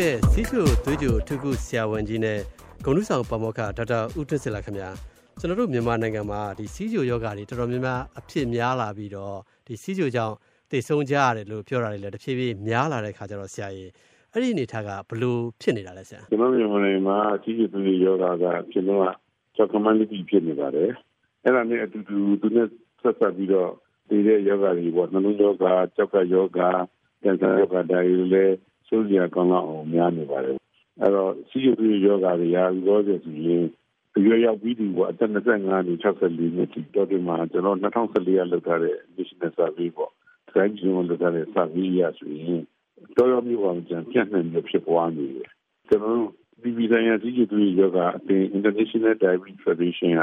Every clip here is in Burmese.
ကဲ့စီးချိုသွေးချိုထုခုဆရာဝန်ကြီးနဲ့ဂုဏ်ထူးဆောင်ပါမောက္ခဒေါက်တာဦးထွန်းစင်လာခင်ဗျာကျွန်တော်တို့မြန်မာနိုင်ငံမှာဒီစီးချိုယောဂါတွေတော်တော်များများအဖြစ်များလာပြီးတော့ဒီစီးချိုကြောင့်သိဆုံးကြရတယ်လို့ပြောတာတွေလည်းတဖြည်းဖြည်းများလာတဲ့ခါကျတော့ဆရာကြီးအဲ့ဒီအနေထားကဘလို့ဖြစ်နေတာလဲဆရာကျွန်တော်မြန်မာနိုင်ငံမှာစီးချိုသွေးချိုယောဂါကဖြစ်တော့ကြောက်ကမန်လီဖြစ်နေပါတယ်အဲ့ဒါနဲ့အတူတူသူနဲ့ဆက်ဆက်ပြီးတော့ဒီတဲ့ယောဂါတွေပေါ့နှလုံးယောဂါကြောက်ကယောဂါကင်ဆာယောဂါဒါတွေလည်း စိုးစရာကောင်းတော့အောင်များနေပါတယ်အဲ့တော့စီးရီးယောဂါတွေရာရောဆိုရင်ရွယ်ရောက်ပြီးဒီကအသက်25နှစ်64နှစ်တိတော့ဒီမှာကျွန်တော်2014ရလောက်ထားတဲ့ National Survey ပေါ့ Crime Zone လောက်ထားတဲ့ survey ရဆိုရင်တော်တော်မျိုးအောင်ကြံပြန့်နှံ့ပြီးဖြစ်ပွားနေတယ်ကျွန်တော်တို့ဒီဗီဇန်ရစီးရီးယောဂါအသင်း International Diabetes Federation က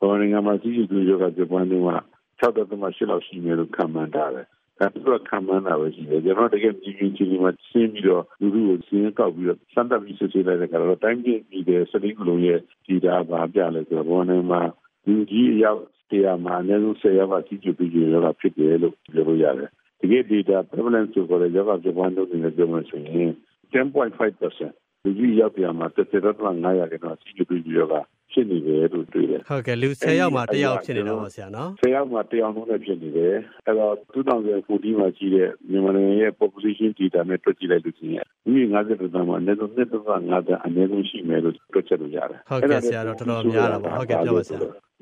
ဘောင်းငါမှာစီးရီးယောဂါပြပွားနေမှာ6.8လောက်ရှိမယ်လို့ခန့်မှန်းထားတယ် ဒါသူကခံမှန်းတာပဲရှိတယ်ကျွန်တော်တကယ်ကြီးကြီးကြီးမှရှင်းပြီးတော့လူလူကိုရှင်းကောက်ပြီးတော့စမ်းသပ်ပြီးဆွေးနွေးလိုက်တဲ့ကတော့တိုင်းပြည်ပြည်တဲ့စတိကလုံးရဲ့ဒီတာပါပြလဲဆိုတော့ဘောနေမှာလူကြီးအယောက်တရားမှာအနည်းဆုံး10ယောက်ကကြီးကြီးပြီးရောတာဖြစ်တယ်လို့ပြောလို့ရတယ်တကယ် data prevalence ဆိုတော့ယောဂပြပွားမှုတွေနဲ့ပြောမှဆိုရင်10.5% လူကြီးရောက်ပြန်မှာတက်တက်တော့900ကျတော့ကြီးကြီးပြီးရောတာဖြစ်နေတယ်လို့တွေ့တယ်ဟုတ်ကဲ့လူ10ယောက်မှာ1ယောက်ဖြစ်နေတော့ပါဆရာနော်10ယောက်မှာ1ယောက်လုံးနဲ့ဖြစ်နေတယ်အဲ့တော့2014မှာကြီးတဲ့မြန်မာနိုင်ငံရဲ့ population data နဲ့တွက်ကြည့်လိုက်လို့ရှိရင်ဒီ50တန်းမှာအနည်းဆုံး1.5တန်းအနည်းဆုံးရှိမယ်လို့တွက်ချက်လို့ရတယ်ဟုတ်ကဲ့ဆရာတော့တော်တော်များတာပါဟုတ်ကဲ့ပြောပါဆရာ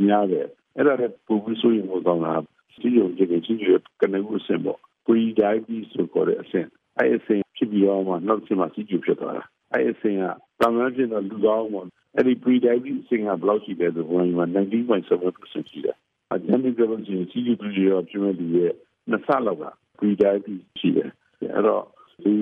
များတယ်အဲ့ဒါလည်းပုံပြီးဆိုရင်ဟိုကောင် ကစီယုံကြည့်ကြည့်ရကနေဦးစင်ပေါ့ pre diabetes ဆိုခေါ်တဲ့အဆင့်အဲ့အဆင့်ဖြစ်ပြီးတော့မှနောက်တစ်မှာစီကျူဖြစ်သွားတာအဲ့အဆင့်ကတမန်ကျင်တော့လူကောင်းပေါ့အဲ့ဒီ pre diabetes အဆင့်ကဘယ်လောက်ရှိလဲဆိုတော့ဒီမှာ19.7%ရှိတယ်အကြမ်းပြောလို့ရှိရင်စီကျူပြီးရောပြည့်မဲ့လူရဲ့နှစ်ဆလောက်က pre diabetes ရှိတယ်အဲ့တော့ဒီ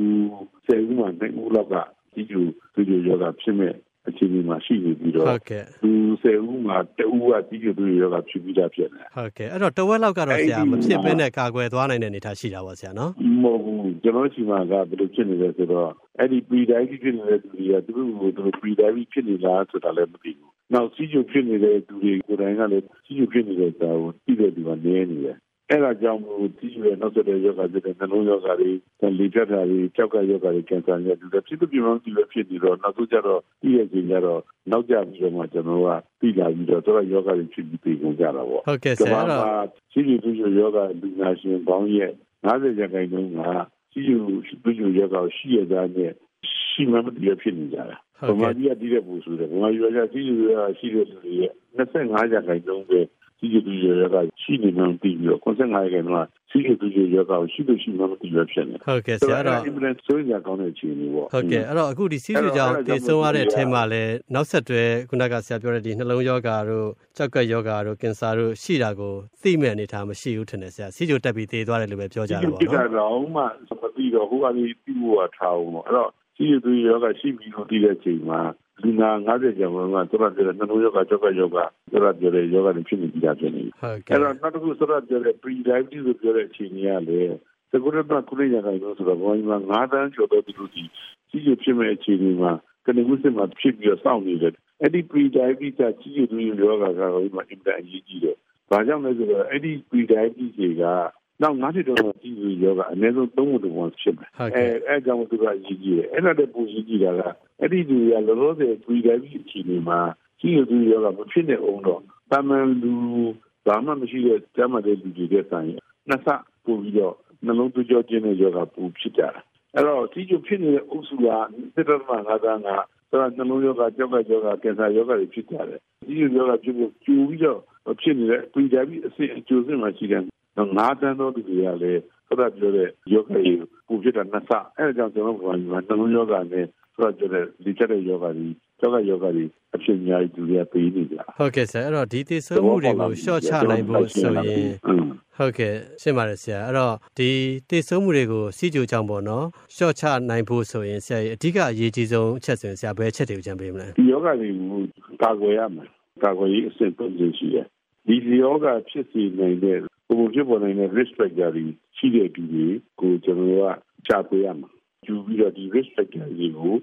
ဆယ်ဦးမှာနှစ်ဦးလောက်ကစီကျူပြီးရောဂါဖြစ်မဲ့ အခြေအနေမှာရှိနေပြီးတော့ဟုတ်ကဲ့သူဆယ်ဦးမှာတဦးကကြီးကျယ်သူရောဂါဖြစ်ပြီးသားဖြစ်နေဟုတ်ကဲ့အဲ့တော့တဝက်လောက်ကတော့ဆရာမဖြစ်ဘဲနဲ့ကာကွယ်သွားနိုင်တဲ့အနေအထားရှိတာပေါ့ဆရာနော်မဟုတ်ဘူးကျွန်တော်ရှိမှာကဘယ်လိုဖြစ်နေလဲဆိုတော့အဲ့ဒီ pre diabetes ဖြစ်နေတဲ့သူတွေကသူတို့ကိုသူတို့ pre diabetes ဖြစ်နေလားဆိုတာလည်းမသိဘူးနောက်စီးကျူဖြစ်နေတဲ့သူတွေကိုယ်တိုင်ကလည်းစီးကျူဖြစ်နေတဲ့စာကိုသိတဲ့သူကနည်းနေတယ် အဲ့ဒါကြောင့်မို့ဒီရွယ်နောက်ဆက်တဲ့ယောဂဖြစ်တဲ့နှလုံးယောဂတွေလေပြတ်တာတွေကြောက်ကယောဂတွေကင်ဆာတွေတူတယ်ဖြစ်သူပြုံးဒီလိုဖြစ်နေတော့နောက်ဆုံးကျတော့ဒီရဲ့ချိန်ကျတော့နောက်ကျပြီးတော့မှကျွန်တော်ကပြီးလာပြီးတော့တော့ယောဂတွေဖြစ်ပြီးပြေကုန်ကြတာပေါ့ဟုတ်ကဲ့ဆရာတော့ရှိရှိသူယောဂလူနာရှင်ပေါင်းရဲ့90ရာခိုင်နှုန်းကရှိရှိသူယောဂရှိရတဲ့နဲ့ရှိမှမတည်ဖြစ်နေကြတာဗမာပြည်ကတည်တဲ့ပူဆိုတယ်ဗမာပြည်ကရှိရှိရှိတဲ့လူတွေရဲ့25ရာခိုင်နှုန်းပဲ စီးကျူရောဂါရှိနေမှပြီးပြီးတော့85ရာခိုင်နှုန်းကစီးကျူရောဂါရှိလို့ရှိမှမပြီးရဖြစ်နေဟုတ်ကဲ့ဆရာတော့ implement ဆိုရင်ကောင်းတဲ့အခြေအနေပေါ့ဟုတ်ကဲ့အဲ့တော့အခုဒီစီးကျူကြောင့်တည်ဆုံရတဲ့အထက်မှာလည်းနောက်ဆက်တွဲခုနကဆရာပြောတဲ့ဒီနှလုံးယောဂါတို့ကြောက်ကက်ယောဂါတို့ကင်ဆာတို့ရှိတာကိုသိမဲ့အနေထားမရှိဘူးထင်တယ်ဆရာစီးကျူတက်ပြီးတည်သွားတယ်လို့ပဲပြောကြတာပေါ့နော်ဒီကတော့မှမပြီးတော့ဟိုကနေပြီးဖို့ထားအောင်ပေါ့အဲ့တော့စီးကျူယောဂါရှိပြီးလို့တည်တဲ့အချိန်မှာ လူနာ90ကျော်ကသူကပြောတဲ့နှလုံးယောဂကြောက်ကယောဂသူကပြောတဲ့ယောဂတွေဖြစ်နေကြတာဖြစ်နေအဲ့တော့နောက်တစ်ခုဆိုတော့ပြောတဲ့ pre diabetes လို့ပြောတဲ့အချိန်ကြီးကလေစကူရတ်ကကုလေးရခိုင်လို့ဆိုတော့ဘဝကြီးမှာ9တန်းကျော်တဲ့သူတွေကြီးကြီးဖြစ်မဲ့အခြေအနေမှာကနေဦးစင်မှာဖြစ်ပြီးတော့စောင့်နေတယ်အဲ့ဒီ pre diabetes ကကြီးကြီးသူယောဂကတော့ဒီမှာအင်တာအရေးကြီးတယ်။ဘာကြောင့်လဲဆိုတော့အဲ့ဒီ pre diabetes တွေကနောက်ငါးနှစ်တော့ကြီးကြီးယောဂအနည်းဆုံးသုံးဖို့တော့ဖြစ်မယ်အဲအဲကြောင့်သူကအရေးကြီးတယ်အဲ့ဒါတည်းပူကြီးကြီးတာက အဲ့ဒီလူကလောလောဆယ်ပြည်တိုင်းပြည်အခြေအနေမှာကြီးကြီးယောဂမဖြစ်နေအောင်တော့တာမန်လူဘာမှမရှိတဲ့ကျမ်းမာတဲ့လူတွေတဲ့ဆိုင်နှစ်ဆပို့ပြီးတော့နှလုံးသွေးကြောကျင်းတဲ့ယောဂပူဖြစ်ကြတာအဲ့တော့ကြီးကြီးဖြစ်နေတဲ့အုပ်စုကတစ်တမငါးတန်းကဆိုတော့နှလုံးယောဂကြောက်ကယောဂကင်ဆာယောဂတွေဖြစ်ကြတယ်ကြီးကြီးယောဂဖြစ်ဖို့ကျူပြီးတော့ဖြစ်နေတဲ့ပြည်တိုင်းပြည်အစစ်အကျိုးစင်မှာရှိတဲ့ငါးတန်းသောသူတွေကလည်းဆက်ပြောတဲ့ယောဂကြီးပူဖြစ်တာနှစ်ဆအဲဒါကြောင့်ကျွန်တော်တို့ကနှလုံးယောဂနဲ့ ဆက်ပြောတဲ့ဒီချက်တဲ့ယောဂကြီးကျောက်ကယောဂကြီးအဖြစ်အများကြီးသူတွေကပေးနေကြဟုတ်ကဲ့ဆရာအဲ့တော့ဒီတည်ဆုံမှုတွေကိုရှော့ချနိုင်ဖို့ဆိုရင်ဟုတ်ကဲ့ရှင်းပါတယ်ဆရာအဲ့တော့ဒီတည်ဆုံမှုတွေကိုစီကြိုကြောင့်ပေါ့နော်ရှော့ချနိုင်ဖို့ဆိုရင်ဆရာအဓိကအရေးကြီးဆုံးအချက်ဆိုရင်ဆရာဘယ်အချက်တွေကိုကြံပေးမလဲဒီယောဂတွေကိုကာကွယ်ရမယ်ကာကွယ်ရေးအဆင့်ပုံစံရှိတယ်ဒီယောဂဖြစ်စီနိုင်တဲ့ပုံဖြစ်ပေါ်နိုင်တဲ့ risk factor တွေရှိတဲ့သူတွေကိုကျွန်တော်တို့ကချပေးရမှာ ယူပြီးတော့ဒီ risk factor တွေကို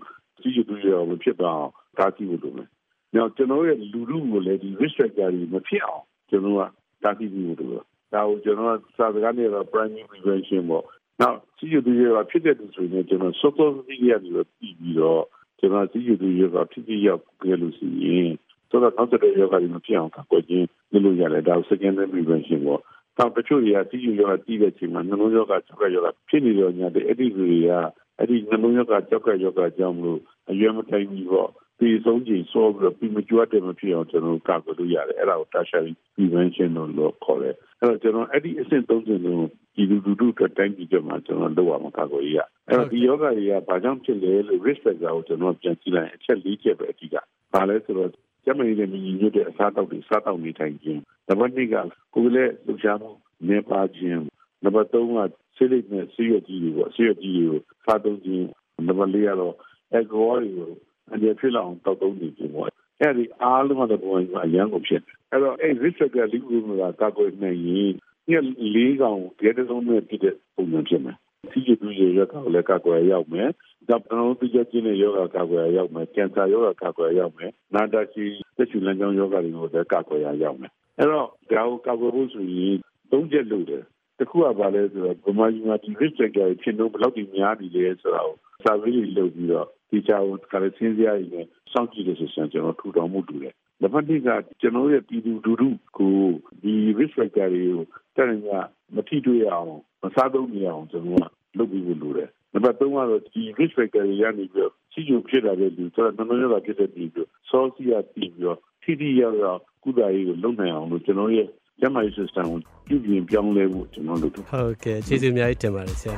စီးကျူရအောင်ဖြစ်သွားအောင်တားဆီးဖို့လိုမယ်။နောက်ကျွန်တော်ရဲ့လူလူကိုလည်းဒီ risk factor တွေမဖြစ်အောင်ကျွန်တော်ကတားဆီးဖို့လိုတယ်။ဒါကိုကျွန်တော်ကစာစကားနဲ့တော့ primary prevention ပေါ့နောက်စီးကျူတူရောဖြစ်တဲ့သူဆိုရင်ကျွန်တော်စောစောစီးရပြီးတော့ပြီးပြီးတော့ကျွန်တော်စီးကျူတူရောဖြစ်ဖြစ်ရောက်ခဲ့လို့ရှိရင်ဆိုတော့နောက်တဲ့ယောဂတွေမဖြစ်အောင်ကိုကျင်းလုပ်လို့ရတယ်ဒါ secondary prevention ပေါ့တော့တချို့တွေကစီးကျူရောတီးတဲ့ချိန်မှာနှလုံးရောဂါကျောက်ကရောဂါဖြစ်နေတော့ညာတဲ့အဲ့ဒီတွေက အဲ့ဒီနှလုံးရောဂါကျောက်ကရောဂါကြောင့်မလို့အရွယ်မတိုင်ဘူးပေါ့ဒီဆုံးချိန်စောပြီးတော့ပြီးမကြွတဲ့မဖြစ်အောင်ကျွန်တော်ကာကွယ်လို့ရတယ်အဲ့ဒါကို tertiary prevention လို့ခေါ်တယ်အဲ့တော့ကျွန်တော်အဲ့ဒီအဆင့်သုံးဆင့်လုံးဒီလူလူတို့အတွက်တိုင်းပြည်မှာကျွန်တော်လုပ်ရမှာကာကွယ်ရအဲ့တော့ဒီယောဂတွေကဘာကြောင့်ဖြစ်လဲလို့ risk factor ကိုကျွန်တော်ပြန်ကြည့်လိုက်အချက်၄ချက်ပဲအဓိကဘာလဲဆိုတော့ကျမကြီးတဲ့မြည်ညွတ်တဲ့အစားတောက်တွေစားတောက်နေထိုင်ခြင်းနံပါတ်2ကကိုယ်လည်းလှူရှားမှုနေပါခြင်း နံပါတ်3ကဆေးလိပ်နဲ့ဆေးရည်ကြီးတွေပေါ့ဆေးရည်ကြီးတွေကိုစားသုံးခြင်းနံပါတ်4ကတော့ alcohol တွေကိုအနေဖြစ်လောက်တောက်သုံးနေခြင်းပေါ့အဲ့ဒီအားလုံးကတော့ဘုံကအရန်ကိုဖြစ်အဲ့တော့အဲ့ risk factor လေးခုကကာကွယ်နိုင်ရင်ညလေးကောင်ကြတဲ့ဆုံးနဲ့ဖြစ်တဲ့ပုံစံဖြစ်မယ်စီးကျူရရကောက်လည်းကာကွယ်ရောက်မယ်။ဒါပနောတိကျခြင်းနဲ့ယောဂကာကွယ်ရောက်မယ်။ကင်ဆာယောဂကာကွယ်ရောက်မယ်။နာတာရှိသက်ရှူလမ်းကြောင်းယောဂတွေကိုလည်းကာကွယ်ရရောက်မယ်။အဲ့တော့ဒါကိုကာကွယ်ဖို့ဆိုရင်သုံးချက်လို့တယ်။ တစ်ခုကဘာလဲဆိုတော့ဗမာပြည်မှာဒီ risk factor ဖြစ်လို့ဘယ်လောက်ဒီများနေလဲဆိုတာကို survey လုပ်ပြီးတော့ဒီချာကိုကလည်းစင်းစရာကြီးနဲ့စောင့်ကြည့်တဲ့ဆိုရင်ကျွန်တော်ထူထောင်မှုတူတယ်။ဒါမှမဟုတ်ကကျွန်တော်ရဲ့ပြည်သူလူထုကိုဒီ risk factor တွေကိုတဲ့ညာမထိတွေ့အောင်မစားသုံးနေအောင်ကျွန်တော်ကလုပ်ပြီးလို့ရတယ်။နံပါတ်3ကတော့ဒီ risk factor တွေရနေပြီးတော့စီကျူဖြစ်လာတဲ့လူဆိုတော့နမရတာဖြစ်တဲ့ပြီးတော့စောစီရပြီးပြီးတော့ထိထိရောက်ရောက်ကုသရေးကိုလုပ်နိုင်အောင်လို့ကျွန်တော်ရဲ့ ကျန်းမာရေး system ကိုပြုပြင်ပြောင်းလဲဖို့ကျွန်တော်လုပ်တယ်ဟုတ်ကဲ့ကျေးဇူးအများကြီးတင်ပါတယ်ဆရာ